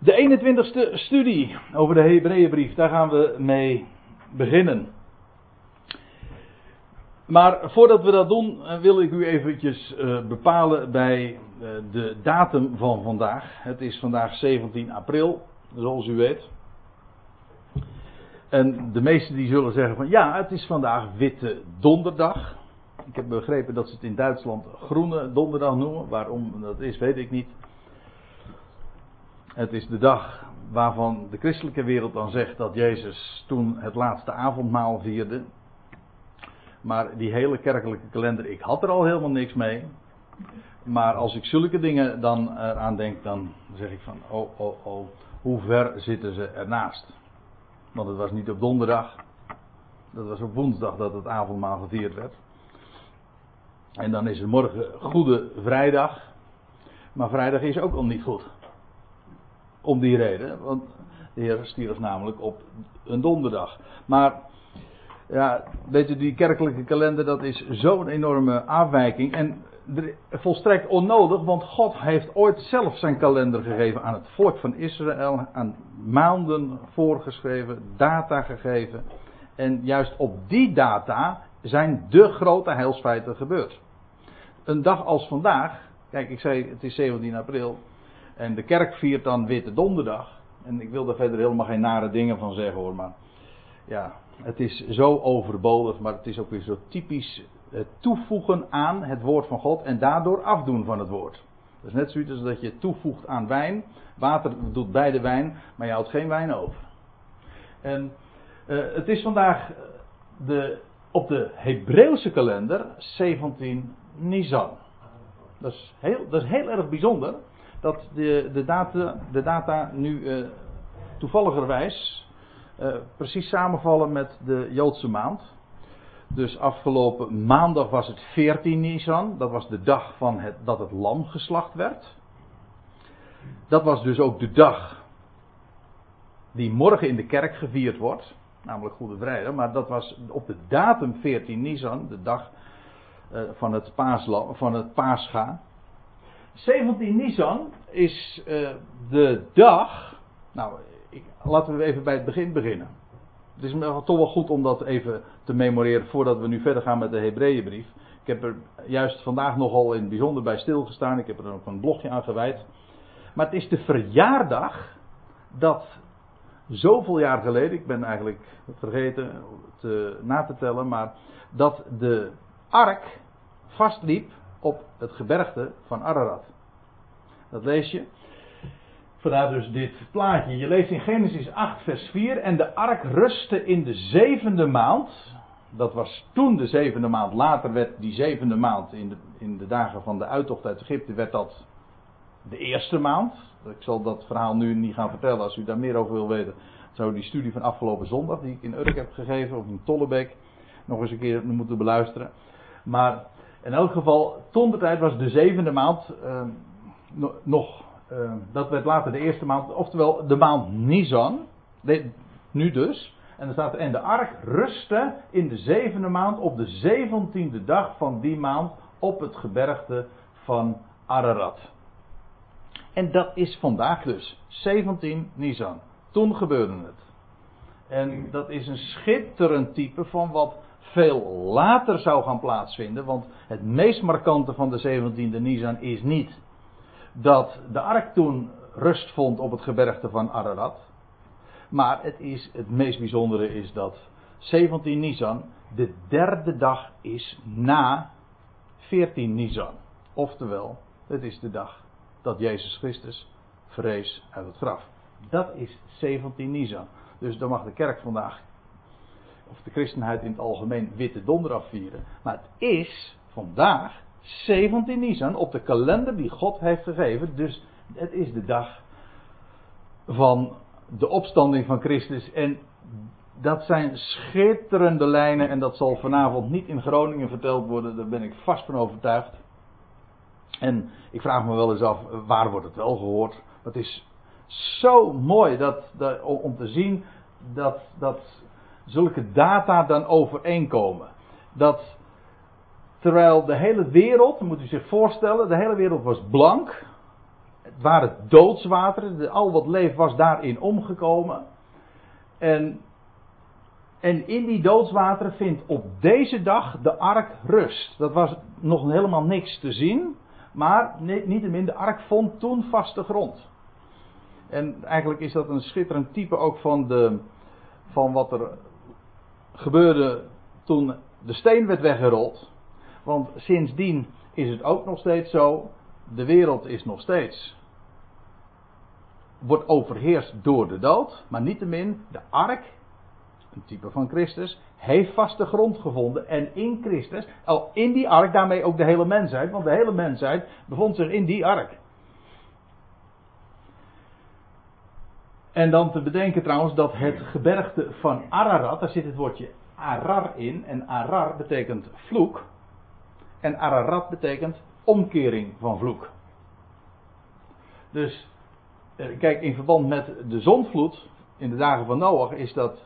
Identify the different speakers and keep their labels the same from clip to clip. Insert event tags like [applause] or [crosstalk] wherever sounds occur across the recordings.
Speaker 1: De 21ste studie over de Hebreeënbrief, daar gaan we mee beginnen. Maar voordat we dat doen, eh, wil ik u eventjes uh, bepalen bij uh, de datum van vandaag. Het is vandaag 17 april, zoals u weet. En de meesten die zullen zeggen van ja, het is vandaag Witte Donderdag. Ik heb begrepen dat ze het in Duitsland Groene Donderdag noemen. Waarom dat is, weet ik niet. Het is de dag waarvan de christelijke wereld dan zegt dat Jezus toen het laatste avondmaal vierde. Maar die hele kerkelijke kalender, ik had er al helemaal niks mee. Maar als ik zulke dingen dan eraan denk, dan zeg ik van, oh, oh, oh, hoe ver zitten ze ernaast? Want het was niet op donderdag, dat was op woensdag dat het avondmaal gevierd werd. En dan is het morgen Goede Vrijdag. Maar vrijdag is ook al niet goed. Om die reden, want de Heer stierf namelijk op een donderdag. Maar, ja, weet u, die kerkelijke kalender, dat is zo'n enorme afwijking. En volstrekt onnodig, want God heeft ooit zelf zijn kalender gegeven aan het volk van Israël. Aan maanden voorgeschreven, data gegeven. En juist op die data zijn de grote heilsfeiten gebeurd. Een dag als vandaag, kijk, ik zei het is 17 april. En de kerk viert dan Witte Donderdag. En ik wil daar verder helemaal geen nare dingen van zeggen hoor. Maar ja, het is zo overbodig. Maar het is ook weer zo typisch het toevoegen aan het woord van God. En daardoor afdoen van het woord. Dat is net zoiets als dat je toevoegt aan wijn. Water doet bij de wijn. Maar je houdt geen wijn over. En uh, het is vandaag de, op de Hebreeuwse kalender 17 Nisan. Dat is heel, dat is heel erg bijzonder dat de, de, data, de data nu uh, toevalligerwijs uh, precies samenvallen met de Joodse maand. Dus afgelopen maandag was het 14 Nisan. Dat was de dag van het, dat het lam geslacht werd. Dat was dus ook de dag die morgen in de kerk gevierd wordt. Namelijk Goede Vrijdag. Maar dat was op de datum 14 Nisan, de dag uh, van, het paasla, van het paascha. 17 Nisan is uh, de dag. Nou, ik, laten we even bij het begin beginnen. Het is toch wel goed om dat even te memoreren voordat we nu verder gaan met de Hebreeënbrief. Ik heb er juist vandaag nogal in het bijzonder bij stilgestaan. Ik heb er ook een blogje aan gewijd. Maar het is de verjaardag dat zoveel jaar geleden, ik ben eigenlijk vergeten te, na te tellen, maar dat de ark vastliep op het gebergte van Ararat. Dat lees je. Vandaar dus dit plaatje. Je leest in Genesis 8, vers 4. En de ark rustte in de zevende maand. Dat was toen de zevende maand. Later werd die zevende maand, in de, in de dagen van de uittocht uit Egypte, werd dat de eerste maand. Ik zal dat verhaal nu niet gaan vertellen. Als u daar meer over wil weten, zou die studie van afgelopen zondag, die ik in Urk heb gegeven, of in Tollebeek, nog eens een keer moeten beluisteren. Maar in elk geval, toen de tijd was de zevende maand uh, nog, uh, dat werd later de eerste maand, oftewel de maand Nisan, nu dus. En dan staat er, en de ark rustte in de zevende maand op de zeventiende dag van die maand op het gebergte van Ararat. En dat is vandaag dus, 17 Nisan. Toen gebeurde het. En dat is een schitterend type van wat veel later zou gaan plaatsvinden. Want het meest markante van de 17e Nisan is niet dat de ark toen rust vond op het gebergte van Ararat. Maar het, is, het meest bijzondere is dat 17 Nisan de derde dag is na 14 Nisan. Oftewel, het is de dag dat Jezus Christus vrees uit het graf. Dat is 17 Nisan. Dus dan mag de kerk vandaag, of de christenheid in het algemeen, Witte Donderdag vieren. Maar het is vandaag 17 Nisan op de kalender die God heeft gegeven. Dus het is de dag van de opstanding van Christus. En dat zijn schitterende lijnen. En dat zal vanavond niet in Groningen verteld worden. Daar ben ik vast van overtuigd. En ik vraag me wel eens af, waar wordt het wel gehoord? Het is zo mooi dat, dat, om te zien dat, dat zulke data dan overeenkomen. Dat terwijl de hele wereld, moet u zich voorstellen, de hele wereld was blank. het waren doodswateren. Al wat leeft was daarin omgekomen. En, en in die doodswateren vindt op deze dag de ark rust. Dat was nog helemaal niks te zien. Maar niettemin, de ark vond toen vaste grond. En eigenlijk is dat een schitterend type ook van, de, van wat er gebeurde toen de steen werd weggerold. Want sindsdien is het ook nog steeds zo. De wereld is nog steeds. Wordt overheerst door de dood. Maar niettemin, de ark, een type van Christus, heeft vaste grond gevonden. En in Christus, al in die ark, daarmee ook de hele mensheid. Want de hele mensheid bevond zich in die ark. En dan te bedenken trouwens dat het gebergte van Ararat, daar zit het woordje Arar in. En Arar betekent vloek. En Ararat betekent omkering van vloek. Dus, eh, kijk, in verband met de zonvloed in de dagen van Noach is dat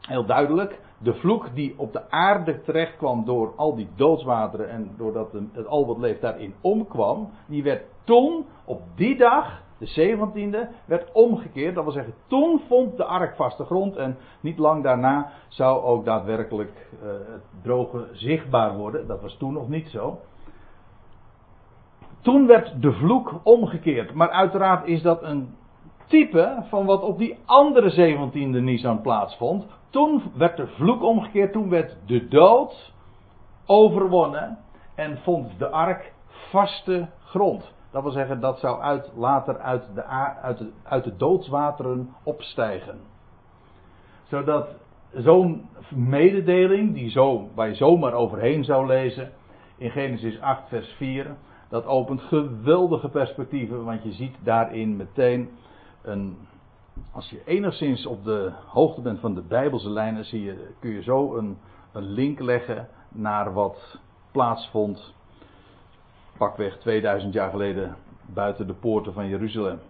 Speaker 1: heel duidelijk. De vloek die op de aarde terecht kwam door al die doodswateren en doordat het al wat leeft daarin omkwam, die werd toen, op die dag, de 17e, werd omgekeerd. Dat wil zeggen, toen vond de ark vaste grond en niet lang daarna zou ook daadwerkelijk uh, het droge zichtbaar worden. Dat was toen nog niet zo. Toen werd de vloek omgekeerd. Maar uiteraard is dat een type van wat op die andere 17e Nisan plaatsvond. Toen werd de vloek omgekeerd, toen werd de dood overwonnen en vond de ark vaste grond. Dat wil zeggen, dat zou uit, later uit de, uit, de, doodswateren opstijgen. Zodat zo'n mededeling, die zo, waar je zomaar overheen zou lezen, in Genesis 8, vers 4, dat opent geweldige perspectieven, want je ziet daarin meteen een. Als je enigszins op de hoogte bent van de Bijbelse lijnen, zie je, kun je zo een, een link leggen naar wat plaatsvond pakweg 2000 jaar geleden buiten de poorten van Jeruzalem.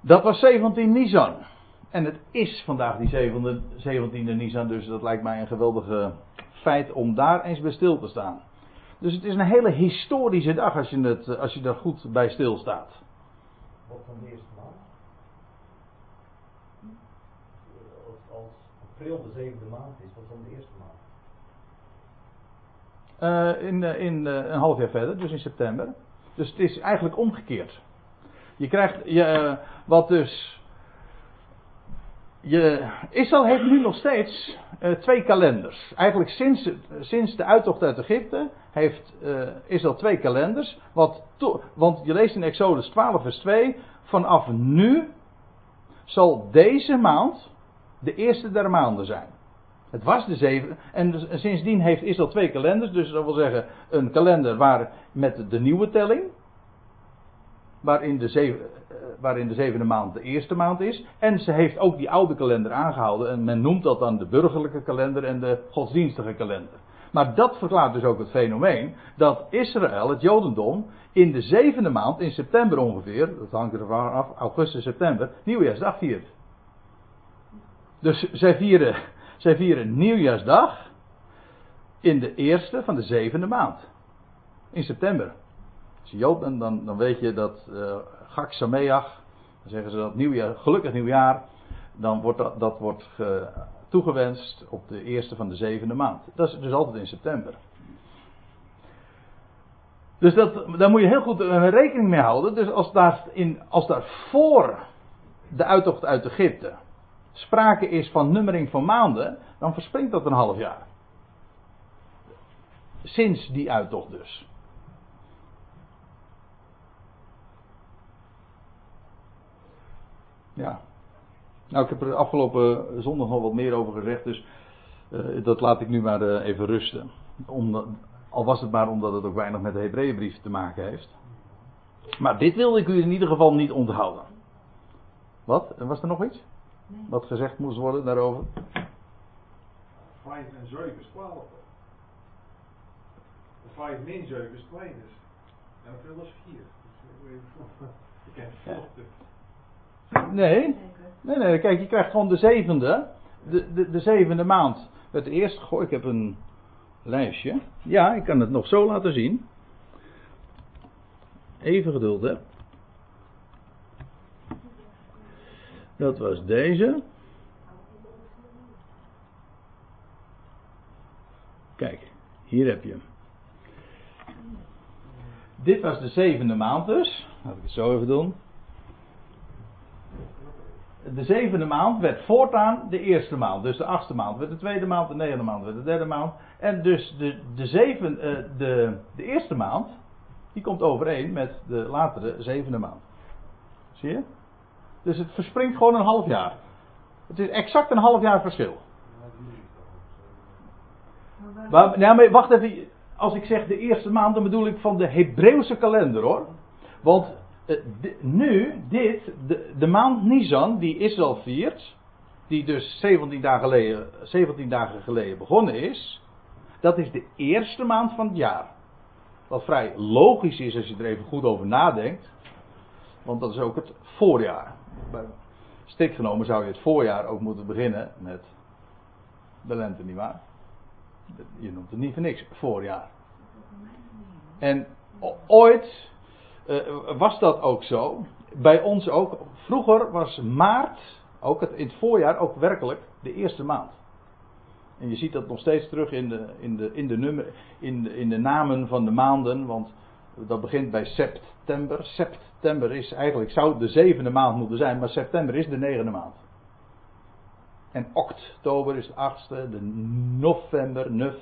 Speaker 1: Dat was 17 Nisan. En het is vandaag die 17e Nisan, dus dat lijkt mij een geweldige feit om daar eens bij stil te staan. Dus het is een hele historische dag als je, het, als je er goed bij stilstaat.
Speaker 2: Wat van de eerste maand? Als, als april de zevende maand is, wat van de eerste maand?
Speaker 1: Uh, in, in uh, een half jaar verder, dus in september. Dus het is eigenlijk omgekeerd. Je krijgt je, wat dus. Je, Israël heeft nu nog steeds twee kalenders. Eigenlijk sinds, sinds de uittocht uit Egypte heeft Israël twee kalenders. Wat want je leest in Exodus 12, vers 2. Vanaf nu zal deze maand de eerste der maanden zijn. Het was de zeven. En dus, sindsdien heeft Israël twee kalenders. Dus dat wil zeggen een kalender waar met de nieuwe telling. Waarin de, eh, waarin de zevende maand de eerste maand is. En ze heeft ook die oude kalender aangehouden. En men noemt dat dan de burgerlijke kalender en de godsdienstige kalender. Maar dat verklaart dus ook het fenomeen dat Israël, het Jodendom, in de zevende maand, in september ongeveer, dat hangt ervan af, augustus, september, nieuwjaarsdag viert. Dus zij vieren zij vieren nieuwjaarsdag in de eerste van de zevende maand. In september. Als je Jood bent, dan, dan weet je dat uh, Gak Sameach, dan zeggen ze dat nieuwjaar, gelukkig nieuwjaar, dan wordt dat, wordt toegewenst op de eerste van de zevende maand. Dat is dus altijd in september. Dus dat, daar moet je heel goed uh, rekening mee houden. Dus als daar, in, als daar voor de uittocht uit Egypte sprake is van nummering van maanden, dan verspringt dat een half jaar. Sinds die uittocht dus. Ja. Nou, ik heb er afgelopen zondag nog wat meer over gezegd, dus uh, dat laat ik nu maar uh, even rusten. Al was het maar omdat het ook weinig met de Hebreeënbrief te maken heeft. Maar dit wilde ik u in ieder geval niet onthouden. Wat? Was er nog iets? Wat gezegd moest worden daarover?
Speaker 3: 5 en 7 is 12. 5 min 7 is 2 dus. En hoeveel is 4? [laughs] Ik heb het
Speaker 1: Nee, nee, nee, kijk, je krijgt gewoon de zevende. De, de, de zevende maand werd eerst. Goh, ik heb een lijstje. Ja, ik kan het nog zo laten zien. even geduld hebt. Dat was deze. Kijk, hier heb je hem. Dit was de zevende maand dus. Laat ik het zo even doen. De zevende maand werd voortaan de eerste maand. Dus de achtste maand werd de tweede maand, de negende maand werd de derde maand. En dus de, de, zeven, uh, de, de eerste maand, die komt overeen met de latere zevende maand. Zie je? Dus het verspringt gewoon een half jaar. Het is exact een half jaar verschil. Maar, nou, maar wacht even. Als ik zeg de eerste maand, dan bedoel ik van de Hebreeuwse kalender hoor. Want uh, nu, dit, de, de maand Nisan, die Israël viert, die dus 17 dagen, geleden, 17 dagen geleden begonnen is, dat is de eerste maand van het jaar. Wat vrij logisch is als je er even goed over nadenkt. Want dat is ook het voorjaar. Strikt genomen zou je het voorjaar ook moeten beginnen met de lente, nietwaar? Je noemt het niet voor niks voorjaar. En ooit uh, was dat ook zo. Bij ons ook. Vroeger was maart, ook het, in het voorjaar, ook werkelijk de eerste maand. En je ziet dat nog steeds terug in de, in de, in de, in de, in de namen van de maanden. Want dat begint bij september. September is eigenlijk, zou de zevende maand moeten zijn, maar september is de negende maand. En oktober is de achtste, de november, nuf.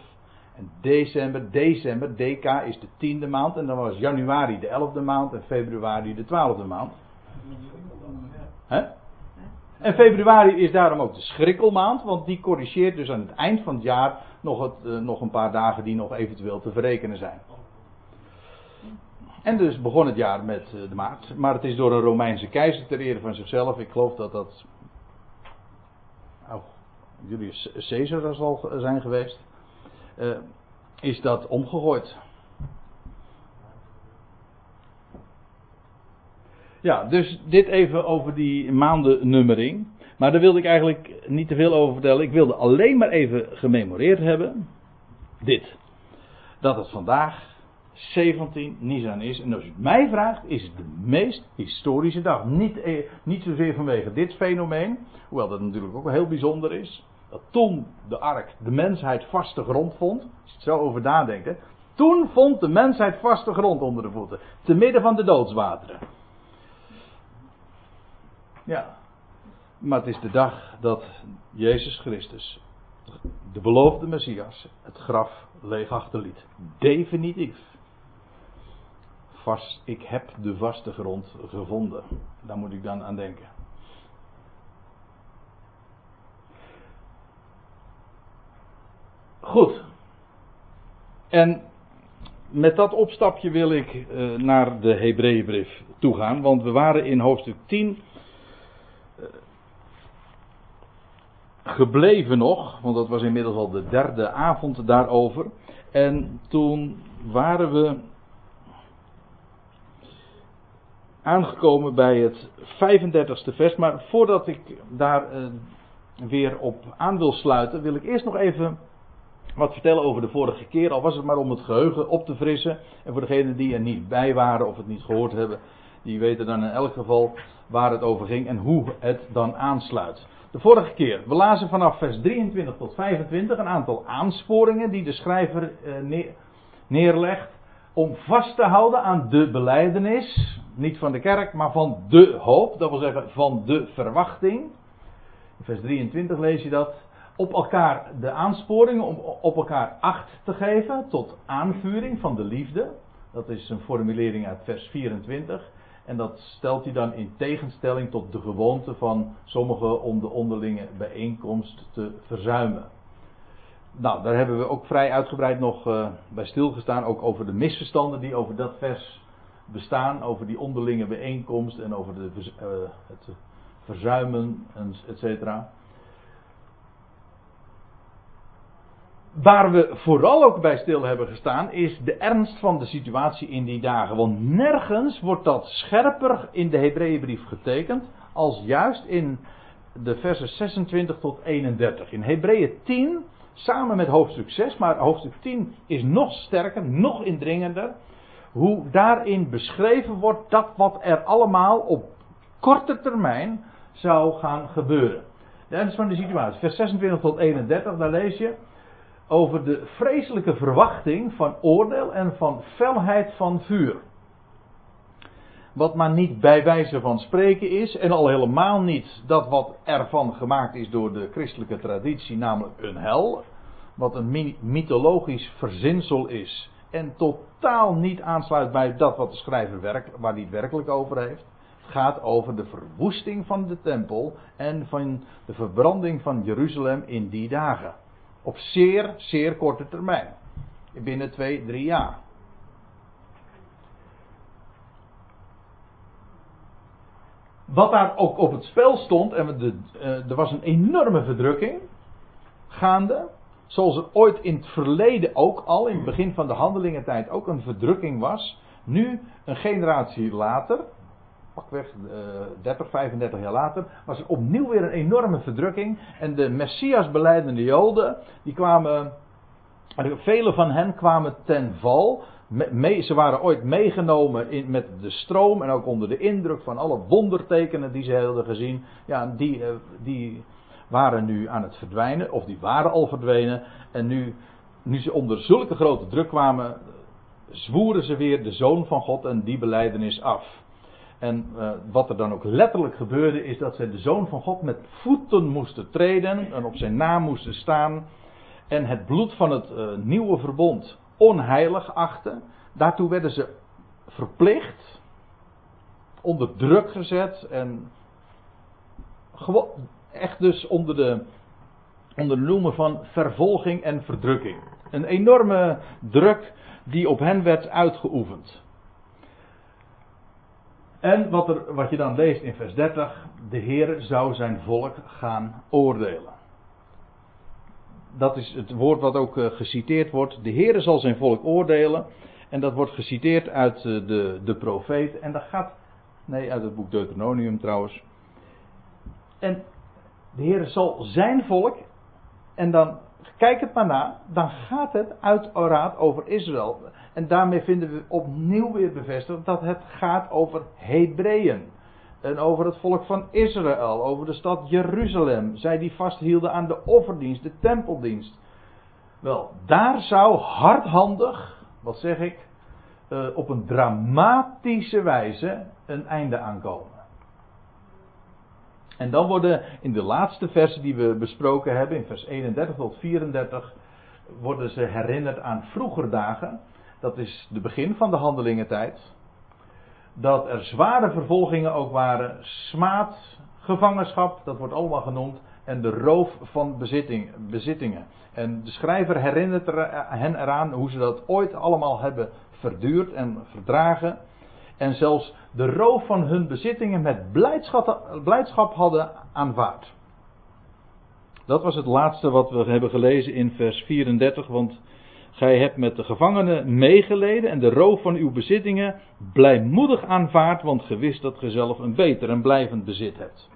Speaker 1: En december, december, DK is de tiende maand. En dan was januari de elfde maand en februari de twaalfde maand. En februari is daarom ook de schrikkelmaand, want die corrigeert dus aan het eind van het jaar nog, het, uh, nog een paar dagen die nog eventueel te verrekenen zijn. En dus begon het jaar met uh, de maart, maar het is door een Romeinse keizer ter ere van zichzelf. Ik geloof dat dat. Oh, Julius Caesar zal zijn geweest. Uh, is dat omgegooid. Ja, dus dit even over die maandennummering. Maar daar wilde ik eigenlijk niet te veel over vertellen. Ik wilde alleen maar even gememoreerd hebben. Dit. Dat het vandaag 17 Nisan is. En als u het mij vraagt, is het de meest historische dag. Niet, eh, niet zozeer vanwege dit fenomeen. Hoewel dat natuurlijk ook wel heel bijzonder is. Dat toen de ark de mensheid vaste grond vond. Als je het zo over nadenkt. Toen vond de mensheid vaste grond onder de voeten. Te midden van de doodswateren. Ja. Maar het is de dag dat Jezus Christus, de beloofde Messias, het graf leeg achterliet. Definitief. Vast, ik heb de vaste grond gevonden. Daar moet ik dan aan denken. Goed. En met dat opstapje wil ik uh, naar de Hebreeënbrief toegaan, want we waren in hoofdstuk 10 gebleven nog, want dat was inmiddels al de derde avond daarover. En toen waren we aangekomen bij het 35ste vers. Maar voordat ik daar uh, weer op aan wil sluiten, wil ik eerst nog even wat vertellen over de vorige keer. Al was het maar om het geheugen op te frissen. En voor degenen die er niet bij waren of het niet gehoord hebben, die weten dan in elk geval waar het over ging en hoe het dan aansluit. De vorige keer, we lazen vanaf vers 23 tot 25 een aantal aansporingen die de schrijver eh, neerlegt om vast te houden aan de beleidenis, niet van de kerk, maar van de hoop, dat wil zeggen van de verwachting. In vers 23 lees je dat. Op elkaar de aansporingen om op elkaar acht te geven tot aanvuring van de liefde. Dat is een formulering uit vers 24. En dat stelt hij dan in tegenstelling tot de gewoonte van sommigen om de onderlinge bijeenkomst te verzuimen. Nou, daar hebben we ook vrij uitgebreid nog uh, bij stilgestaan. Ook over de misverstanden die over dat vers bestaan. Over die onderlinge bijeenkomst en over de, uh, het verzuimen, et cetera. Waar we vooral ook bij stil hebben gestaan is de ernst van de situatie in die dagen. Want nergens wordt dat scherper in de Hebreeënbrief getekend als juist in de versen 26 tot 31. In Hebreeën 10 samen met hoofdstuk 6, maar hoofdstuk 10 is nog sterker, nog indringender. hoe daarin beschreven wordt dat wat er allemaal op korte termijn zou gaan gebeuren. Dat is van de situatie. Vers 26 tot 31, daar lees je over de vreselijke verwachting van oordeel en van felheid van vuur. Wat maar niet bij wijze van spreken is, en al helemaal niet dat wat ervan gemaakt is door de christelijke traditie, namelijk een hel, wat een mythologisch verzinsel is en totaal niet aansluit bij dat wat de schrijver werk, waar hij het werkelijk over heeft. Het gaat over de verwoesting van de tempel en van de verbranding van Jeruzalem in die dagen. Op zeer, zeer korte termijn. Binnen twee, drie jaar. Wat daar ook op het spel stond, en de, uh, er was een enorme verdrukking gaande. Zoals er ooit in het verleden ook al, in het begin van de handelingentijd, ook een verdrukking was. Nu, een generatie later, pakweg uh, 30, 35 jaar later, was er opnieuw weer een enorme verdrukking. En de Messias beleidende Joden, die kwamen, vele van hen kwamen ten val. Ze waren ooit meegenomen in, met de stroom en ook onder de indruk van alle wondertekenen die ze hadden gezien. Ja, die, uh, die waren nu aan het verdwijnen, of die waren al verdwenen. En nu, nu ze onder zulke grote druk kwamen, zwoeren ze weer de zoon van God en die beleidenis af. En uh, wat er dan ook letterlijk gebeurde, is dat ze de zoon van God met voeten moesten treden en op zijn naam moesten staan. En het bloed van het uh, nieuwe verbond onheilig achten. Daartoe werden ze verplicht, onder druk gezet en gewoon echt dus onder de, onder de van vervolging en verdrukking. Een enorme druk die op hen werd uitgeoefend. En wat, er, wat je dan leest in vers 30, de Heer zou zijn volk gaan oordelen. Dat is het woord wat ook uh, geciteerd wordt. De Heer zal zijn volk oordelen. En dat wordt geciteerd uit uh, de, de profeet. En dat gaat, nee, uit het boek Deuteronomium trouwens. En de Heer zal zijn volk, en dan kijk het maar na, dan gaat het uiteraard over Israël. En daarmee vinden we opnieuw weer bevestigd dat het gaat over Hebreeën. En over het volk van Israël, over de stad Jeruzalem. Zij die vasthielden aan de offerdienst, de tempeldienst. Wel, daar zou hardhandig, wat zeg ik, uh, op een dramatische wijze een einde aankomen. En dan worden in de laatste versen die we besproken hebben, in vers 31 tot 34, worden ze herinnerd aan vroeger dagen. Dat is de begin van de handelingentijd. Dat er zware vervolgingen ook waren, smaad, gevangenschap, dat wordt allemaal genoemd, en de roof van bezitting, bezittingen. En de schrijver herinnert hen eraan hoe ze dat ooit allemaal hebben verduurd en verdragen en zelfs de roof van hun bezittingen met blijdschap, hadden aanvaard. Dat was het laatste wat we hebben gelezen in vers 34, want gij hebt met de gevangenen meegeleden en de roof van uw bezittingen blijmoedig aanvaard, want ge wist dat ge zelf een beter en blijvend bezit hebt.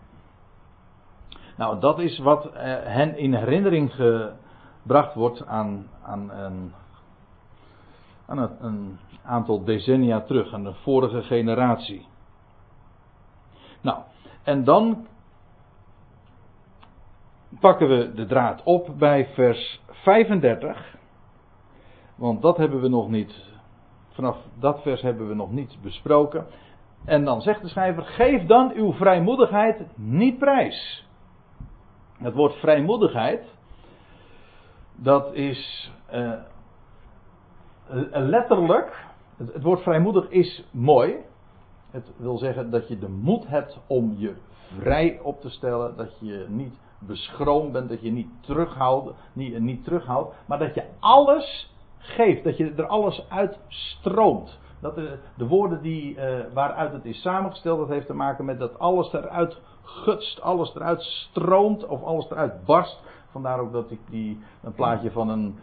Speaker 1: Nou, dat is wat eh, hen in herinnering gebracht wordt aan, aan een aan een aantal decennia terug, aan de vorige generatie. Nou, en dan pakken we de draad op bij vers 35. Want dat hebben we nog niet, vanaf dat vers hebben we nog niet besproken. En dan zegt de schrijver: Geef dan uw vrijmoedigheid niet prijs. Het woord vrijmoedigheid, dat is uh, letterlijk, het, woord vrijmoedig is mooi. Het wil zeggen dat je de moed hebt om je vrij op te stellen. Dat je niet beschroomd bent, dat je niet terughoudt, niet, niet terughoudt, maar dat je alles geeft, dat je er alles uit stroomt. Dat de, de woorden die, uh, waaruit het is samengesteld, dat heeft te maken met dat alles eruit gutst, alles eruit stroomt of alles eruit barst. Vandaar ook dat ik die, een plaatje van een,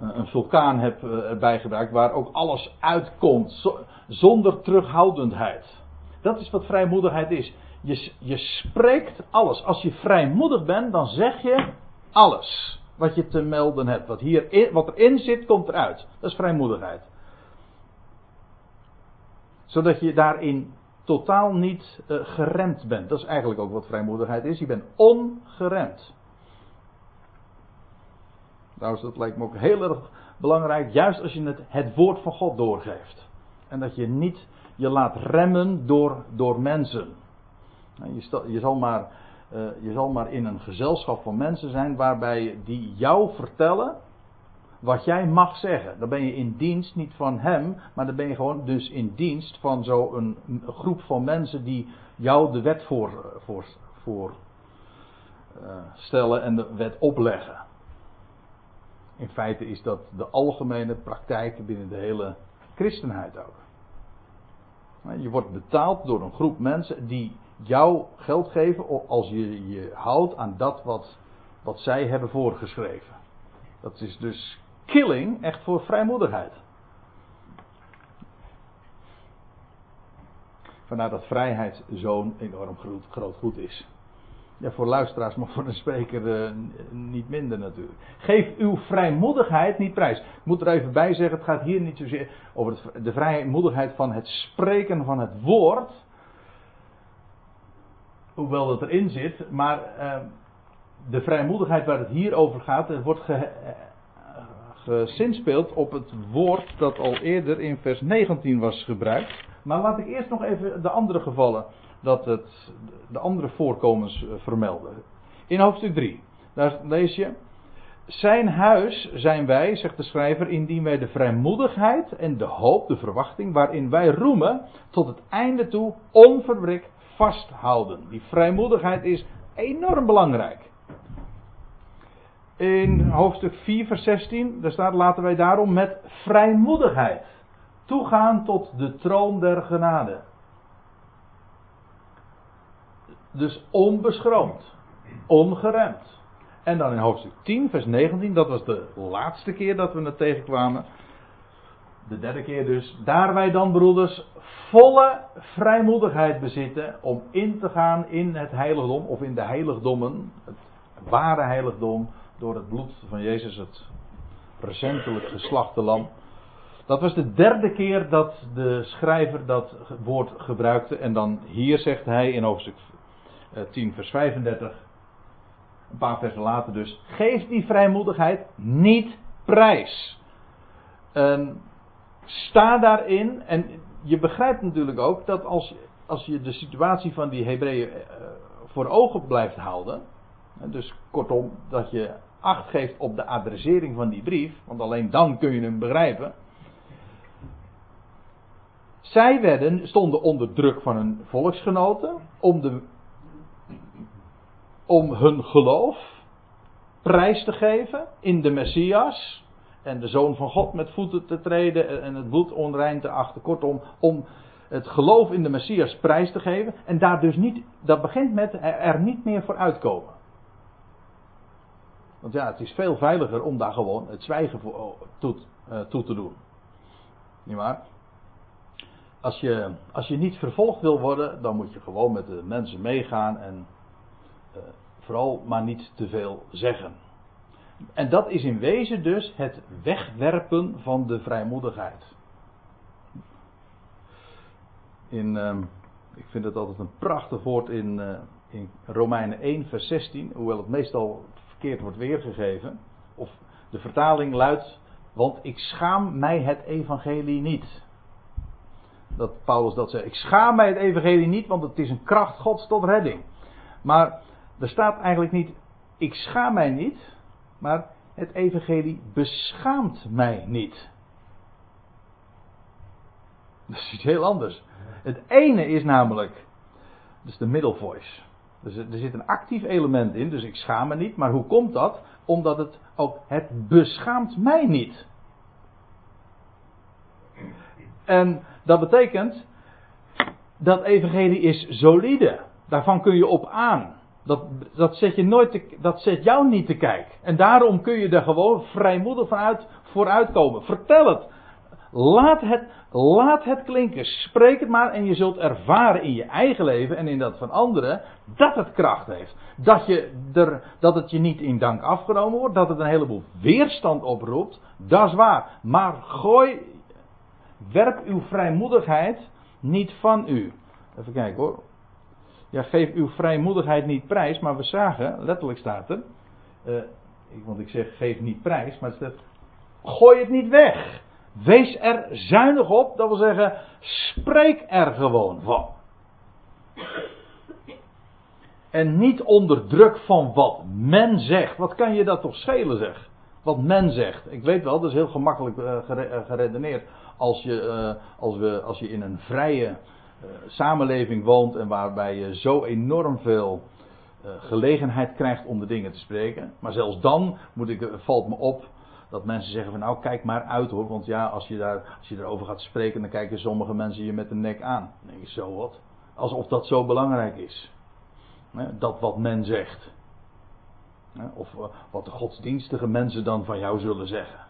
Speaker 1: een vulkaan heb uh, erbij waar ook alles uitkomt, zonder terughoudendheid. Dat is wat vrijmoedigheid is. Je, je spreekt alles. Als je vrijmoedig bent, dan zeg je alles wat je te melden hebt. Wat, hier wat erin zit, komt eruit. Dat is vrijmoedigheid. Zodat je daarin totaal niet uh, geremd bent. Dat is eigenlijk ook wat vrijmoedigheid is. Je bent ongeremd. Trouwens, dat lijkt me ook heel erg belangrijk, juist als je het, het woord van God doorgeeft. En dat je niet je laat remmen door, door mensen. Je, stel, je, zal maar, uh, je zal maar in een gezelschap van mensen zijn waarbij die jou vertellen wat jij mag zeggen. Dan ben je in dienst niet van hem, maar dan ben je gewoon dus in dienst van zo'n groep van mensen die jou de wet voor, voor, voor uh, stellen en de wet opleggen. In feite is dat de algemene praktijk binnen de hele christenheid ook. Je wordt betaald door een groep mensen die jou geld geven als je je houdt aan dat wat, wat zij hebben voorgeschreven. Dat is dus killing echt voor vrijmoedigheid. Vandaar dat vrijheid zo'n enorm groot, groot goed is. Ja, voor luisteraars, maar voor een spreker uh, niet minder natuurlijk. Geef uw vrijmoedigheid niet prijs. Ik moet er even bij zeggen, het gaat hier niet zozeer over het, de vrijmoedigheid van het spreken van het woord. Hoewel dat erin zit, maar uh, de vrijmoedigheid waar het hier over gaat, wordt ge, uh, gezinspeeld op het woord dat al eerder in vers 19 was gebruikt. Maar laat ik eerst nog even de andere gevallen dat het de andere voorkomens eh, vermelden. In hoofdstuk 3, daar lees je. Zijn huis zijn wij, zegt de schrijver, indien wij de vrijmoedigheid en de hoop, de verwachting, waarin wij roemen, tot het einde toe onverbrik vasthouden. Die vrijmoedigheid is enorm belangrijk. In hoofdstuk 4, vers 16, daar staat: laten wij daarom met vrijmoedigheid toegaan tot de troon der genade. Dus onbeschroomd, ongeremd. En dan in hoofdstuk 10, vers 19, dat was de laatste keer dat we het tegenkwamen. De derde keer dus. Daar wij dan, broeders, volle vrijmoedigheid bezitten om in te gaan in het heiligdom of in de heiligdommen, het ware heiligdom, door het bloed van Jezus, het recentelijk geslachte lam. Dat was de derde keer dat de schrijver dat woord gebruikte. En dan hier zegt hij in hoofdstuk 10, eh, vers 35. Een paar versen later dus. Geef die vrijmoedigheid niet prijs. En sta daarin. En je begrijpt natuurlijk ook dat als, als je de situatie van die Hebreeën eh, voor ogen blijft houden. Dus kortom, dat je acht geeft op de adressering van die brief. Want alleen dan kun je hem begrijpen. Zij werden, stonden onder druk van hun volksgenoten. Om de om hun geloof prijs te geven in de Messias en de Zoon van God met voeten te treden en het bloed onrein te achten. Kortom, om het geloof in de Messias prijs te geven en daar dus niet, dat begint met er niet meer voor uitkomen. Want ja, het is veel veiliger om daar gewoon het zwijgen voor, oh, toe, uh, toe te doen. Niet waar? Als je, als je niet vervolgd wil worden, dan moet je gewoon met de mensen meegaan en vooral maar niet te veel zeggen. En dat is in wezen dus het wegwerpen van de vrijmoedigheid. In, uh, ik vind het altijd een prachtig woord in, uh, in Romeinen 1, vers 16, hoewel het meestal verkeerd wordt weergegeven. Of de vertaling luidt: Want ik schaam mij het evangelie niet. Dat Paulus dat zegt. Ik schaam mij het evangelie niet, want het is een kracht Gods tot redding. Maar er staat eigenlijk niet, ik schaam mij niet, maar het evangelie beschaamt mij niet. Dat is iets heel anders. Het ene is namelijk, dus de middle voice. Dus er zit een actief element in, dus ik schaam me niet. Maar hoe komt dat? Omdat het ook, het beschaamt mij niet. En dat betekent, dat evangelie is solide. Daarvan kun je op aan. Dat, zet je nooit dat zet jou niet te kijken. En daarom kun je er gewoon vrijmoedig vanuit vooruitkomen. Vertel het. Laat het, laat het klinken. Spreek het maar en je zult ervaren in je eigen leven en in dat van anderen dat het kracht heeft. Dat, je er, dat het je niet in dank afgenomen wordt, dat het een heleboel weerstand oproept, dat is waar. Maar gooi, werp uw vrijmoedigheid niet van u. Even kijken hoor. Ja, geef uw vrijmoedigheid niet prijs, maar we zagen, letterlijk staat er. eh, want ik zeg geef niet prijs, maar het staat. Gooi het niet weg. Wees er zuinig op, dat wil zeggen, spreek er gewoon van. En niet onder druk van wat men zegt. Wat kan je dat toch schelen, zeg? Wat men zegt. Ik weet wel, dat is heel gemakkelijk eh, eh, geredeneerd. Als je, als, we, als je in een vrije samenleving woont en waarbij je zo enorm veel eh, gelegenheid krijgt om de dingen te spreken. Maar zelfs dan moet ik, eh, valt me op dat mensen zeggen van nou kijk maar uit hoor. Want ja, als je, daar, als je erover gaat spreken dan kijken sommige mensen je met de nek aan. Je zo wat. Alsof dat zo belangrijk is. Dat wat men zegt. Of eh, wat de godsdienstige mensen dan van jou zullen zeggen.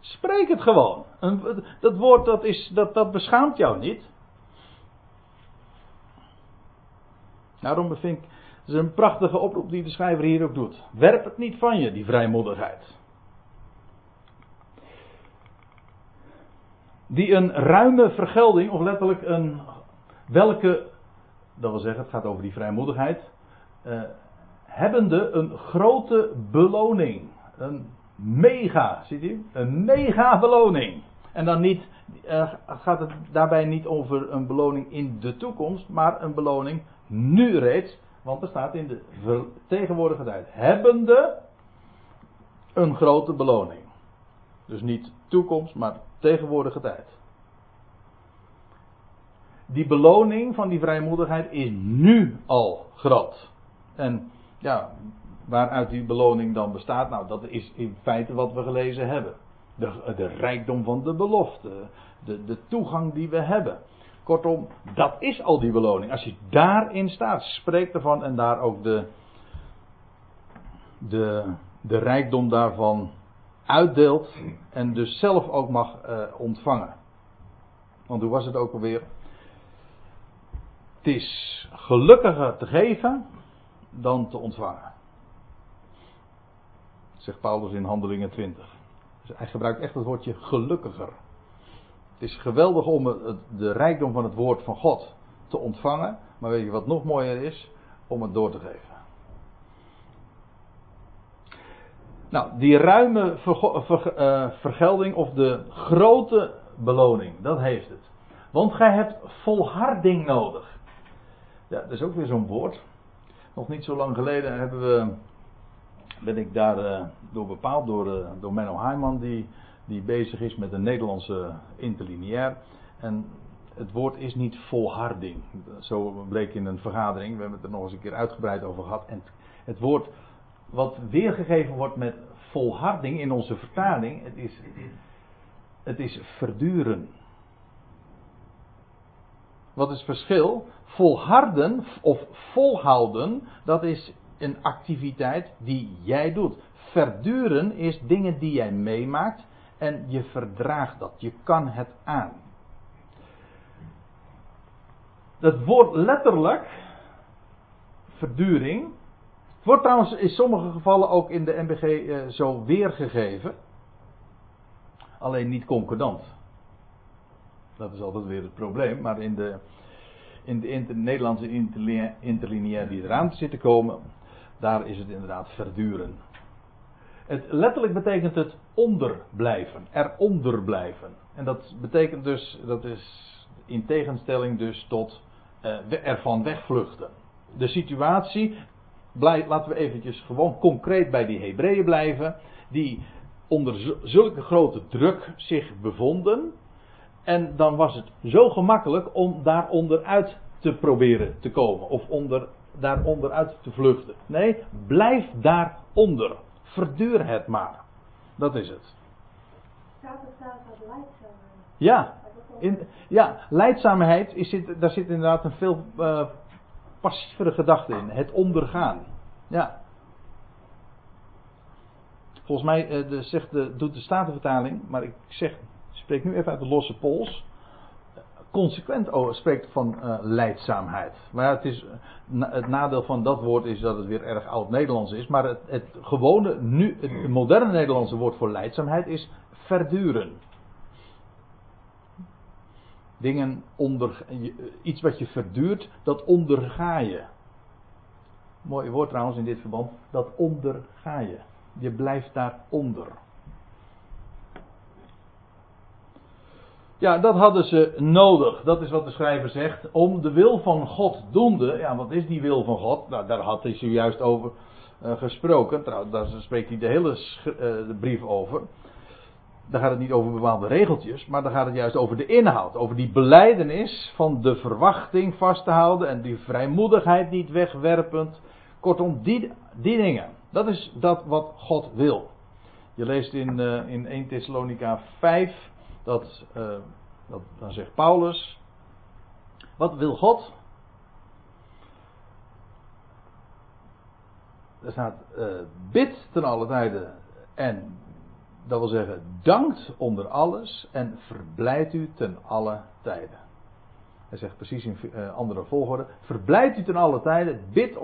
Speaker 1: Spreek het gewoon. Dat woord dat, is, dat, dat beschaamt jou niet. Daarom vind ik, het is een prachtige oproep die de schrijver hier ook doet. Werp het niet van je, die vrijmoedigheid. Die een ruime vergelding, of letterlijk een, welke, dat wil zeggen, het gaat over die vrijmoedigheid, eh, hebbende een grote beloning. Een mega, ziet u? Een mega beloning. En dan niet, eh, gaat het daarbij niet over een beloning in de toekomst, maar een beloning nu reeds. Want er staat in de tegenwoordige tijd. Hebbende een grote beloning. Dus niet toekomst, maar tegenwoordige tijd. Die beloning van die vrijmoedigheid is nu al groot. En ja, waaruit die beloning dan bestaat, nou dat is in feite wat we gelezen hebben. De, de rijkdom van de belofte, de, de toegang die we hebben. Kortom, dat is al die beloning. Als je daarin staat, spreek ervan en daar ook de, de, de rijkdom daarvan uitdeelt en dus zelf ook mag eh, ontvangen. Want hoe was het ook alweer? Het is gelukkiger te geven dan te ontvangen. Zegt Paulus in Handelingen 20. Hij gebruikt echt het woordje gelukkiger. Het is geweldig om de rijkdom van het woord van God te ontvangen. Maar weet je wat nog mooier is? Om het door te geven. Nou, die ruime verge- eh, vergelding of de grote beloning, dat heeft het. Want gij hebt volharding nodig. Ja, dat is ook weer zo'n woord. Nog niet zo lang geleden hebben we, ben ik daar eh, door bepaald door, eh, door Menno Heiman, die, die bezig is met een Nederlandse interlineair. En het woord is niet volharding. Zo bleek in een vergadering, we hebben het er nog eens een keer uitgebreid over gehad. En het woord wat weergegeven wordt met volharding in onze vertaling, het is, het is verduren. Wat is het verschil? Volharden of volhouden, dat is een activiteit die jij doet. Verduren is dingen die jij meemaakt en je verdraagt dat. Je kan het aan. Dat woord letterlijk, verduring, wordt trouwens in sommige gevallen ook in de MBG eh, zo weergegeven. Alleen niet concordant. Dat is altijd weer het probleem. Maar in de, in de Nederlandse interline- interlineair die eraan zit te komen, daar is het inderdaad verduren. Het, letterlijk betekent het onderblijven, eronder blijven. En dat betekent dus, dat is in tegenstelling dus tot eh, ervan wegvluchten. De situatie, laten we eventjes gewoon concreet bij die Hebreeën blijven, die onder zu- zulke grote druk zich bevonden. En dan was het zo gemakkelijk om daaronder uit te proberen te komen. Of onder, daaronder uit te vluchten. Nee, blijf daaronder. Verduur het maar. Dat is het. Ja, in, ja leidzaamheid, is zit, daar zit inderdaad een veel eh passievere gedachte in. Het ondergaan. Ja. Volgens mij eh, de, zegt de, doet de Statenvertaling, maar ik zeg, ik spreek nu even uit de losse pols. Consequent spreekt van eh, leidzaamheid. Maar het, is, eh, het nadeel van dat woord is dat het weer erg oud-Nederlands is. Maar het, het gewone, nu, het moderne Nederlandse woord voor leidzaamheid is verduren. dingen onder, iets wat je verduurt, dat onderga je. Mooi woord trouwens in dit verband, dat onderga je. Je blijft daaronder. Ja, dat hadden ze nodig. Dat is wat de schrijver zegt. Om de wil van God doende. Ja, wat is die wil van God? Nou, daar had hij zojuist over uh, gesproken. Trouwens, daar spreekt hij de hele uh, de brief over. Daar gaat het niet over bepaalde regeltjes, maar daar gaat het juist over de inhoud. Over die beleidenis van de verwachting vast te houden en die vrijmoedigheid niet wegwerpend. Kortom, die, die dingen. Dat is dat wat God wil. Je leest in, uh, in 1 Thessalonica 5 uh, dat, dan zegt Paulus, wat wil God? Er staat, uh, bid ten alle tijden en dat wil zeggen, dankt onder alles en verblijd u ten alle tijden. Hij zegt precies in uh, andere volgorde, verblijd u ten alle tijden, bid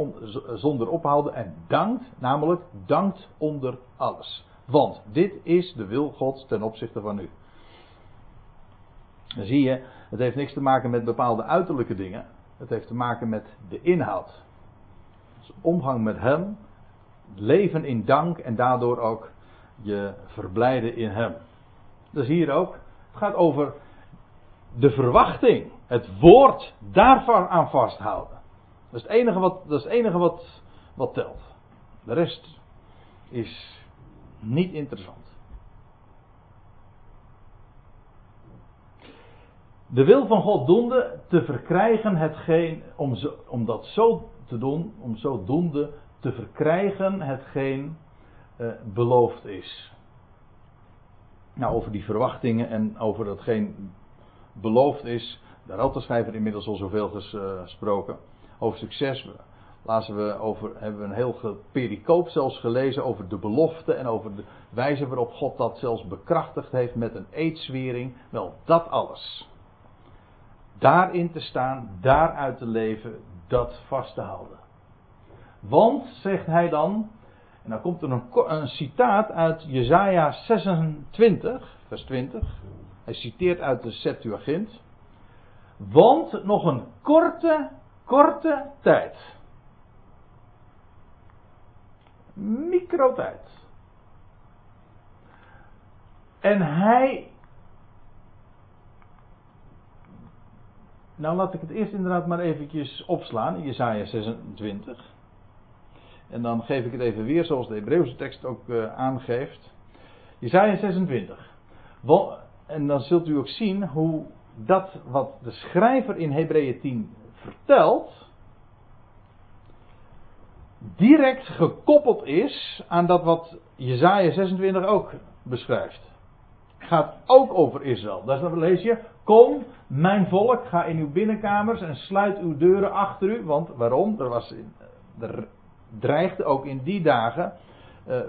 Speaker 1: zonder ophouden en dankt, namelijk dankt onder alles. Want dit is de wil Gods ten opzichte van u. Dan zie je, het heeft niks te maken met bepaalde uiterlijke dingen. Het heeft te maken met de inhoud. Dus omgang met Hem, leven in dank en daardoor ook je verblijden in Hem. Dat hier ook. Het gaat over de verwachting. Het woord daarvan aan vasthouden. Dat is het enige wat, dat is het enige wat, wat telt. De rest is niet interessant. De wil van God doende te verkrijgen hetgeen, om, zo, om dat zo te doen, om zo doende te verkrijgen hetgeen uh, beloofd is. Nou, over die verwachtingen en over datgeen beloofd is, daar had de schrijver inmiddels al zoveel eh, gesproken. Over succes lazen we over, hebben we een heel pericoop zelfs gelezen over de belofte en over de wijze waarop God dat zelfs bekrachtigd heeft met een eedswering. Wel, dat alles daarin te staan, daaruit te leven, dat vast te houden. Want, zegt hij dan, en dan komt er een, een citaat uit Jesaja 26, vers 20. Hij citeert uit de Septuagint. Want nog een korte, korte tijd. Microtijd. En hij Nou, laat ik het eerst inderdaad maar eventjes opslaan in Jesaja 26. En dan geef ik het even weer zoals de Hebreeuwse tekst ook uh, aangeeft. Jesaja 26. En dan zult u ook zien hoe dat wat de schrijver in Hebreeën 10 vertelt, direct gekoppeld is aan dat wat Jesaja 26 ook beschrijft. Gaat ook over Israël. Daar lees je, Kom, mijn volk, ga in uw binnenkamers en sluit uw deuren achter u. Want waarom? Er, was, er dreigde ook in die dagen uh, uh,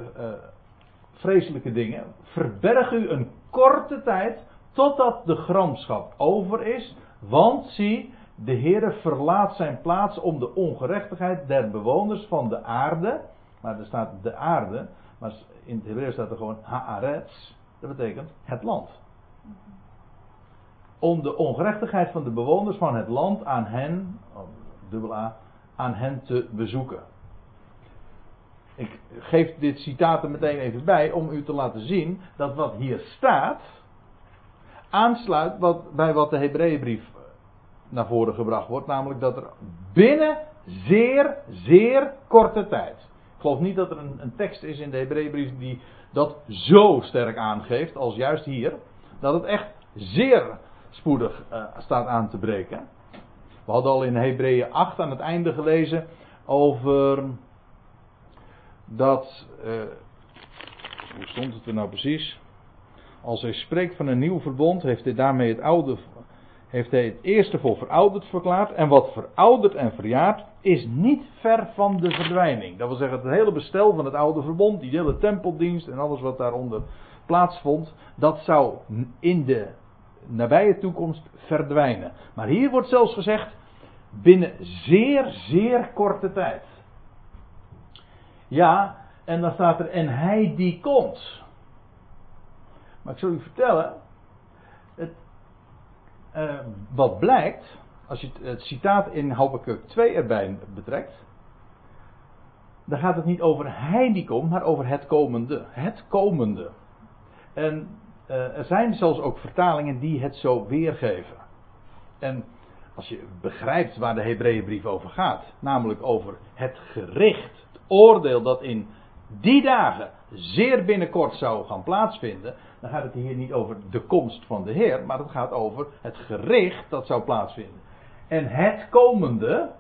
Speaker 1: vreselijke dingen. Verberg u een korte tijd totdat de gramschap over is. Want zie, de Heere verlaat zijn plaats om de ongerechtigheid der bewoners van de aarde. Maar er staat de aarde, maar in het Hebreeuws staat er gewoon haaretz. Dat betekent het land om de ongerechtigheid van de bewoners van het land aan hen, oh, dubbel A, aan hen te bezoeken. Ik geef dit citaat er meteen even bij om u te laten zien dat wat hier staat aansluit wat, bij wat de Hebreeënbrief naar voren gebracht wordt, namelijk dat er binnen zeer, zeer korte tijd. Ik geloof niet dat er een, een tekst is in de Hebreeënbrief die dat zo sterk aangeeft als juist hier. Dat het echt zeer spoedig uh, staat aan te breken. We hadden al in Hebreeën 8 aan het einde gelezen over dat. Uh, hoe stond het er nou precies? Als hij spreekt van een nieuw verbond, heeft hij daarmee het oude. Heeft hij het eerste voor verouderd verklaard. En wat verouderd en verjaard is niet ver van de verdwijning. Dat wil zeggen, het hele bestel van het oude verbond, die hele tempeldienst en alles wat daaronder plaatsvond, dat zou in de nabije toekomst verdwijnen. Maar hier wordt zelfs gezegd binnen zeer, zeer korte tijd. Ja, en dan staat er en hij die komt. Maar ik zal u vertellen, het, eh, wat blijkt, als je het, het citaat in Habakkuk 2 erbij betrekt, dan gaat het niet over hij die komt, maar over het komende. Het komende. En eh, er zijn zelfs ook vertalingen die het zo weergeven. En als je begrijpt waar de Hebreeënbrief over gaat, namelijk over het gericht, het oordeel dat in die dagen zeer binnenkort zou gaan plaatsvinden, dan gaat het hier niet over de komst van de Heer, maar het gaat over het gericht dat zou plaatsvinden. En het komende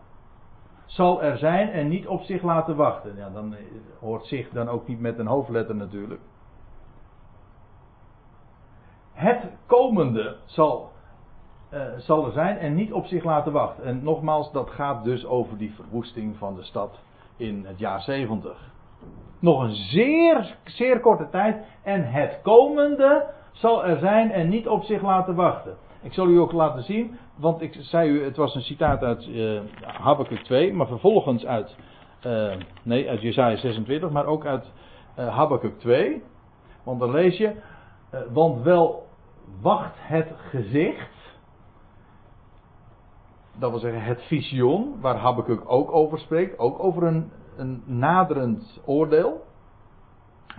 Speaker 1: zal er zijn en niet op zich laten wachten. Ja, dan hoort zich dan ook niet met een hoofdletter natuurlijk. Het komende zal, uh, zal er zijn en niet op zich laten wachten. En nogmaals, dat gaat dus over die verwoesting van de stad in het jaar 70. Nog een zeer, zeer korte tijd. En het komende zal er zijn en niet op zich laten wachten. Ik zal u ook laten zien, want ik zei u, het was een citaat uit uh, Habakkuk 2, maar vervolgens uit, uh, nee, uit Jesaja 26, maar ook uit uh, Habakkuk 2. Want dan lees je, want wel wacht het gezicht, dat wil zeggen het visioen, waar Habakkuk ook over spreekt, ook over een een naderend oordeel.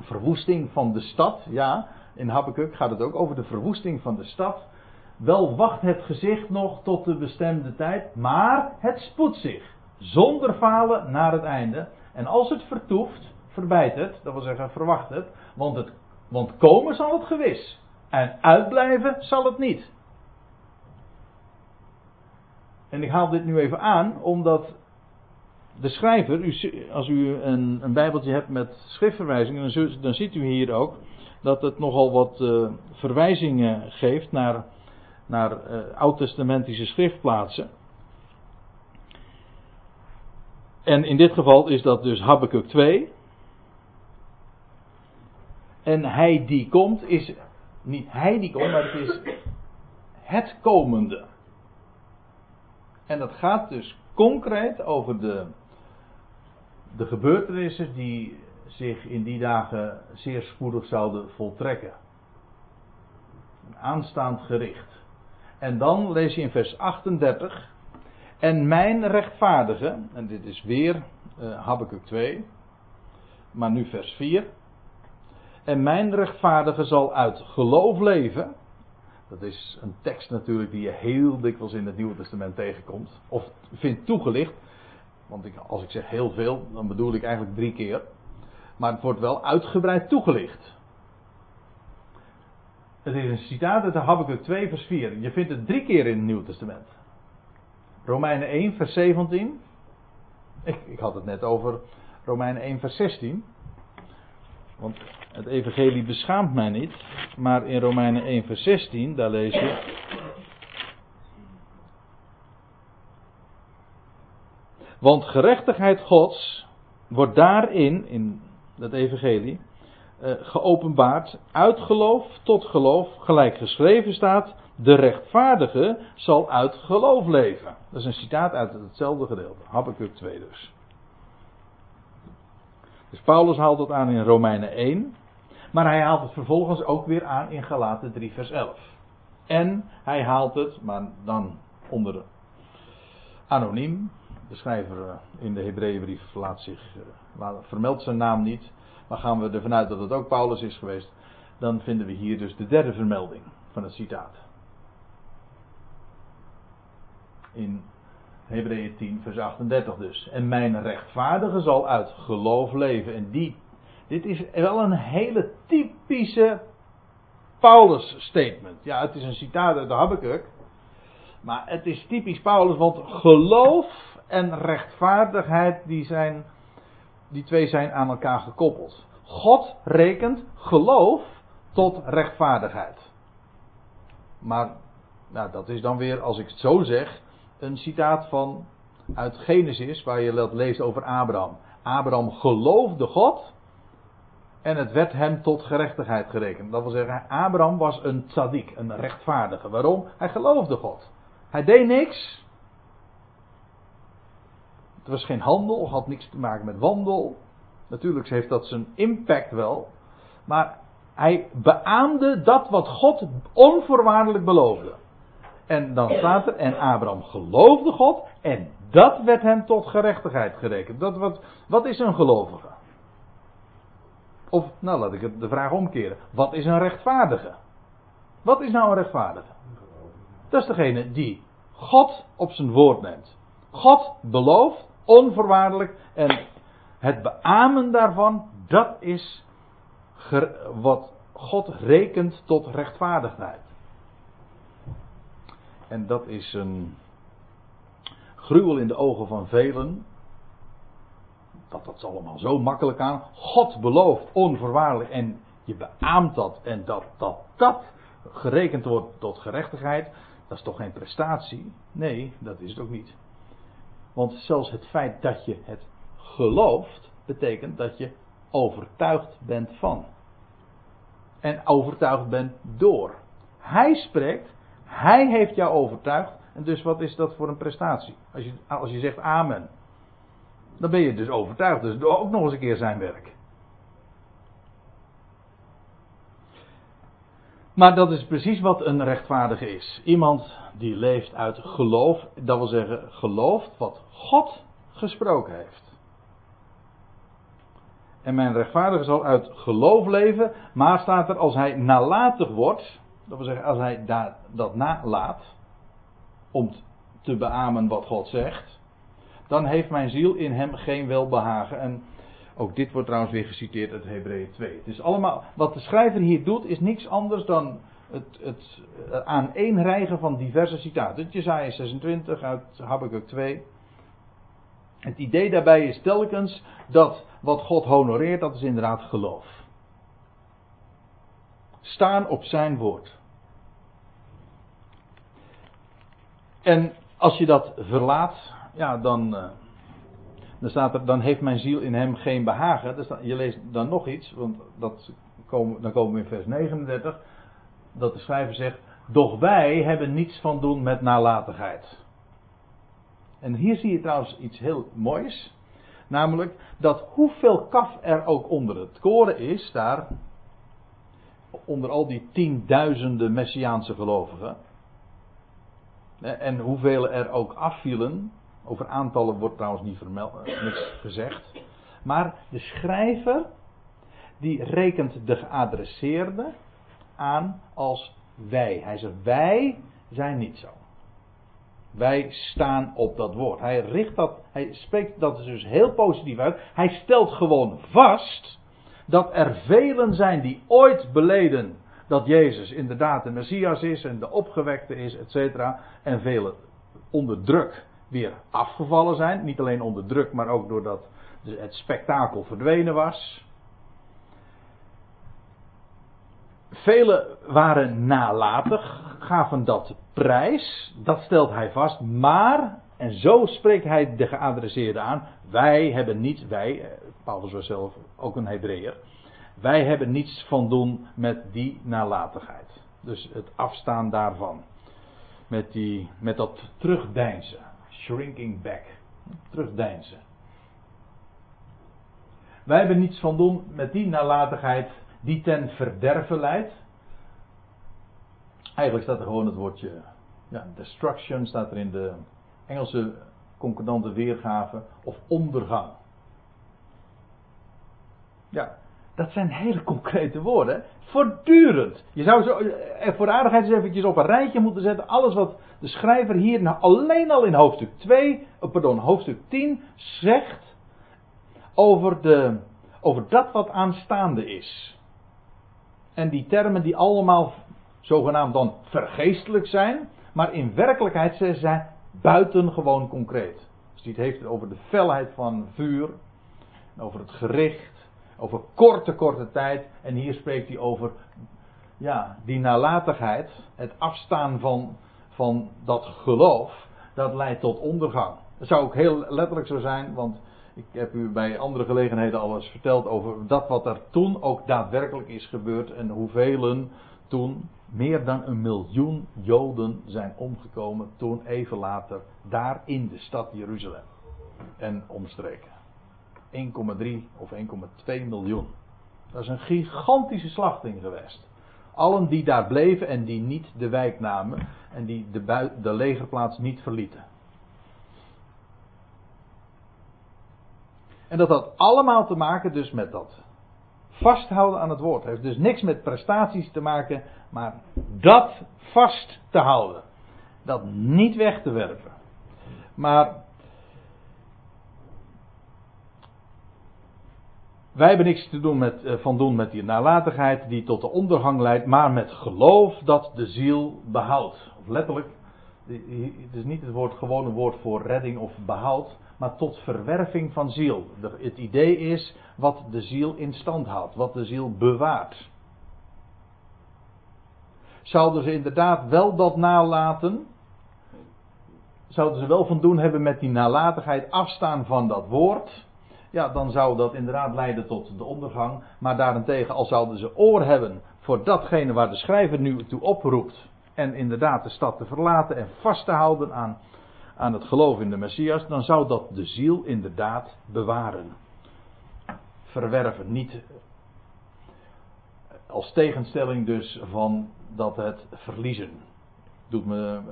Speaker 1: Verwoesting van de stad, ja. In Habakkuk gaat het ook over de verwoesting van de stad. Wel wacht het gezicht nog tot de bestemde tijd, maar het spoedt zich. Zonder falen naar het einde. En als het vertoeft, verbijt het, dat wil zeggen verwacht het. Want, het, want komen zal het gewis. En uitblijven zal het niet. En ik haal dit nu even aan, omdat de schrijver, als u een, een, bijbeltje hebt met schriftverwijzingen, dan, dan, ziet u hier ook dat het nogal wat uh, verwijzingen geeft naar, naar uh, oud-testamentische schriftplaatsen. En in dit geval is dat dus Habakkuk 2. En hij die komt is niet hij die komt, maar het is het komende. En dat gaat dus concreet over de de gebeurtenissen die zich in die dagen zeer spoedig zouden voltrekken. Aanstaand gericht. En dan lees je in vers 38. En mijn rechtvaardige, en dit is weer uh, Habakkuk 2, maar nu vers 4. En mijn rechtvaardige zal uit geloof leven. Dat is een tekst natuurlijk die je heel dikwijls in het Nieuwe Testament tegenkomt. Of vindt toegelicht. Want ik, als ik zeg heel veel, dan bedoel ik eigenlijk drie keer. Maar het wordt wel uitgebreid toegelicht. Het is een citaat uit Habakkuk 2 vers 4. Je vindt het drie keer in het Nieuw Testament. Romeinen 1 vers 17. Ik, ik had het net over Romeinen 1 vers 16. Want het evangelie beschaamt mij niet. Maar in Romeinen 1 vers 16, daar lees je... Want gerechtigheid Gods wordt daarin, in dat evangelie, uh, geopenbaard uit geloof tot geloof, gelijk geschreven staat, de rechtvaardige zal uit geloof leven. Dat is een citaat uit hetzelfde gedeelte, Habakkuk 2 dus. Dus Paulus haalt dat aan in Romeinen 1, maar hij haalt het vervolgens ook weer aan in Galaten 3 vers 11. En hij haalt het, maar dan onder anoniem, de schrijver eh, in de Hebreeënbrief laat zich, eh, vermeldt zijn naam niet. Maar gaan we ervan uit dat het ook Paulus is geweest. Dan vinden we hier dus de derde vermelding van het citaat. In Hebreeën 10, vers 38 dus. En mijn rechtvaardige zal uit geloof leven. En die, dit is wel een hele typische Paulus statement. Ja, het is een citaat uit de Habakkuk. Maar het is typisch Paulus, want geloof en rechtvaardigheid, die, zijn, die twee zijn aan elkaar gekoppeld. God rekent geloof tot rechtvaardigheid. Maar nou, dat is dan weer, als ik het zo zeg, een citaat van uit Genesis, waar je dat leest over Abraham. Abraham geloofde God en het werd hem tot gerechtigheid gerekend. Dat wil zeggen, Abraham was een tzaddik, een rechtvaardige. Waarom? Hij geloofde God. Hij deed niks, het was geen handel, had niks te maken met wandel. Natuurlijk heeft dat zijn impact wel. Maar hij beaamde dat wat God onvoorwaardelijk beloofde. En dan staat er, en Abraham geloofde God en dat werd hem tot gerechtigheid gerekend. Dat wat, wat is een gelovige? Of, nou laat ik de vraag omkeren. Wat is een rechtvaardige? Wat is nou een rechtvaardige? Dat is degene die God op zijn woord neemt. God belooft, onvoorwaardelijk, en het beamen daarvan, dat is wat God rekent tot rechtvaardigheid. En dat is een gruwel in de ogen van velen. Dat dat allemaal zo makkelijk aan. God belooft onvoorwaardelijk en je beaamt dat en dat dat, dat gerekend wordt tot gerechtigheid. Dat is toch geen prestatie? Nee, dat is het ook niet. Want zelfs het feit dat je het gelooft, betekent dat je overtuigd bent van. En overtuigd bent door. Hij spreekt, hij heeft jou overtuigd. En dus wat is dat voor een prestatie? Als je, als je zegt amen. Dan ben je dus overtuigd. Dus ook nog eens een keer zijn werk. Maar dat is precies wat een rechtvaardige is. Iemand die leeft uit geloof. Dat wil zeggen, gelooft wat God gesproken heeft. En mijn rechtvaardige zal uit geloof leven. Maar staat er, als hij nalatig wordt. Dat wil zeggen, als hij dat nalaat. Om te beamen wat God zegt. Dan heeft mijn ziel in hem geen welbehagen. En ook dit wordt trouwens weer geciteerd uit Hebreeën 2. Het is allemaal, wat de schrijver hier doet, is niks anders dan het, het aaneenrijgen van diverse citaten. Jesaja 26 uit Habakkuk 2. Het idee daarbij is telkens dat wat God honoreert, dat is inderdaad geloof. Staan op zijn woord. En als je dat verlaat, ja, dan, uh, dan staat er, dan heeft mijn ziel in hem geen behagen. Dus je leest dan nog iets, want dat komen, dan komen we in vers 39, dat de schrijver zegt, doch wij hebben niets van doen met nalatigheid. En hier zie je trouwens iets heel moois. Namelijk dat hoeveel kaf er ook onder het koren is, daar, onder al die tienduizenden Messiaanse gelovigen. En hoeveel er ook afvielen. Over aantallen wordt trouwens niet vermeld, eh, niks gezegd. Maar de schrijver, die rekent de geadresseerde aan als wij. Hij zegt, wij zijn niet zo. Wij staan op dat woord. Hij richt dat, hij spreekt dat dus heel positief uit. Hij stelt gewoon vast dat er velen zijn die ooit beleden dat Jezus inderdaad de Messias is en de opgewekte is, et cetera. En velen onder druk weer afgevallen zijn. Niet alleen onder druk, maar ook doordat het spektakel verdwenen was. Velen waren nalatig, gaven dat prijs, dat stelt hij vast, maar, en zo spreekt hij de geadresseerde aan, wij hebben niet, wij, eh, Paulus was zelf ook een Hebreeër, wij hebben niets van doen met die nalatigheid. Dus het afstaan daarvan. Met, die, met dat terugdeinzen. Shrinking back. Terugdeinzen. Wij hebben niets van doen met die nalatigheid die ten verderven leidt. Eigenlijk staat er gewoon het woordje ja, destruction, staat er in de Engelse concordante weergave, of ondergang. Ja, dat zijn hele concrete woorden. Voortdurend. Je zou zo, eh, voor de aardigheid eens eventjes op een rijtje moeten zetten. Alles wat de schrijver hier nou alleen al in hoofdstuk 2, eh, pardon, hoofdstuk 10 zegt over, de, over dat wat aanstaande is. En die termen die allemaal zogenaamd dan vergeestelijk zijn, maar in werkelijkheid zijn ze buitengewoon concreet. Als hij het heeft over de felheid van vuur, over het gericht, over korte, korte tijd. En hier spreekt hij over ja, die nalatigheid, het afstaan van, van dat geloof, dat leidt tot ondergang. Dat zou ook heel letterlijk zo zijn, want ik heb u bij andere gelegenheden al eens verteld over dat wat er toen ook daadwerkelijk is gebeurd en hoeveel toen meer dan een miljoen Joden zijn omgekomen toen even later daar in de stad Jeruzalem en omstreken. 1,3 of 1,2 miljoen. Dat is een gigantische slachting geweest. Allen die daar bleven en die niet de wijk namen en die de, de legerplaats niet verlieten. En dat had allemaal te maken dus met dat vasthouden aan het woord. Heeft dus niks met prestaties te maken, maar dat vast te houden. Dat niet weg te werpen. Maar wij hebben niks te doen met, eh, van doen met die nalatigheid die tot de ondergang leidt, maar met geloof dat de ziel behoudt. Of letterlijk, het is niet het woord, gewone woord voor redding of behoud, maar tot verwerving van ziel. Het idee is wat de ziel in stand houdt, wat de ziel bewaart. Zouden ze inderdaad wel dat nalaten? Zouden ze wel van doen hebben met die nalatigheid afstaan van dat woord? Ja, dan zou dat inderdaad leiden tot de ondergang. Maar daarentegen, al zouden ze oor hebben voor datgene waar de schrijver nu toe oproept. En inderdaad de stad te verlaten en vast te houden aan, aan het geloof in de Messias. Dan zou dat de ziel inderdaad bewaren. Verwerven. Niet als tegenstelling dus van dat het verliezen. Doet me, eh,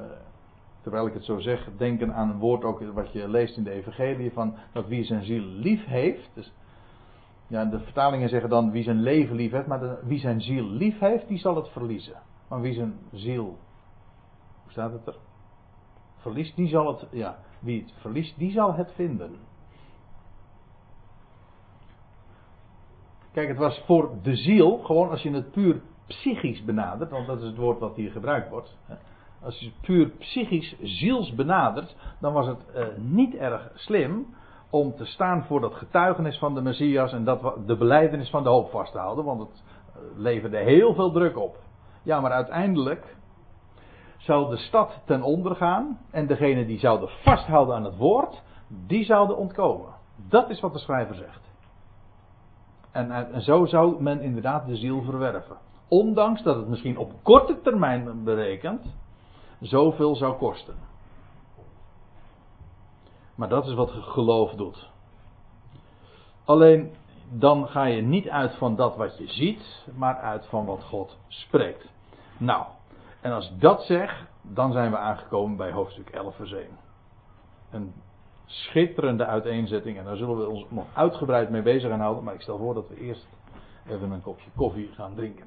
Speaker 1: terwijl ik het zo zeg, denken aan een woord ook wat je leest in de evangelie van dat wie zijn ziel lief heeft. Dus, ja, de vertalingen zeggen dan wie zijn leven lief heeft, maar de- wie zijn ziel lief heeft, die zal het verliezen. Maar wie zijn ziel, hoe staat het er? Verliest, die zal het, ja, wie het verliest, die zal het vinden. Kijk, het was voor de ziel, gewoon als je het puur psychisch benadert, want dat is het woord wat hier gebruikt wordt. Als je puur psychisch ziels benadert, dan was het eh, niet erg slim om te staan voor dat getuigenis van de Messias en dat, de beleidenis van de hoop vast te houden, want het eh, leverde heel veel druk op. Ja, maar uiteindelijk zou de stad ten onder gaan en degene die zouden vasthouden aan het woord, die zouden ontkomen. Dat is wat de schrijver zegt. En, en, en zo zou men inderdaad de ziel verwerven. Ondanks dat het misschien op korte termijn berekend zoveel zou kosten. Maar dat is wat geloof doet. Alleen dan ga je niet uit van dat wat je ziet, maar uit van wat God spreekt. Nou, en als ik dat zeg, dan zijn we aangekomen bij hoofdstuk 11 vers 1. Een schitterende uiteenzetting en daar zullen we ons nog uitgebreid mee bezig gaan houden, maar ik stel voor dat we eerst even een kopje koffie gaan drinken.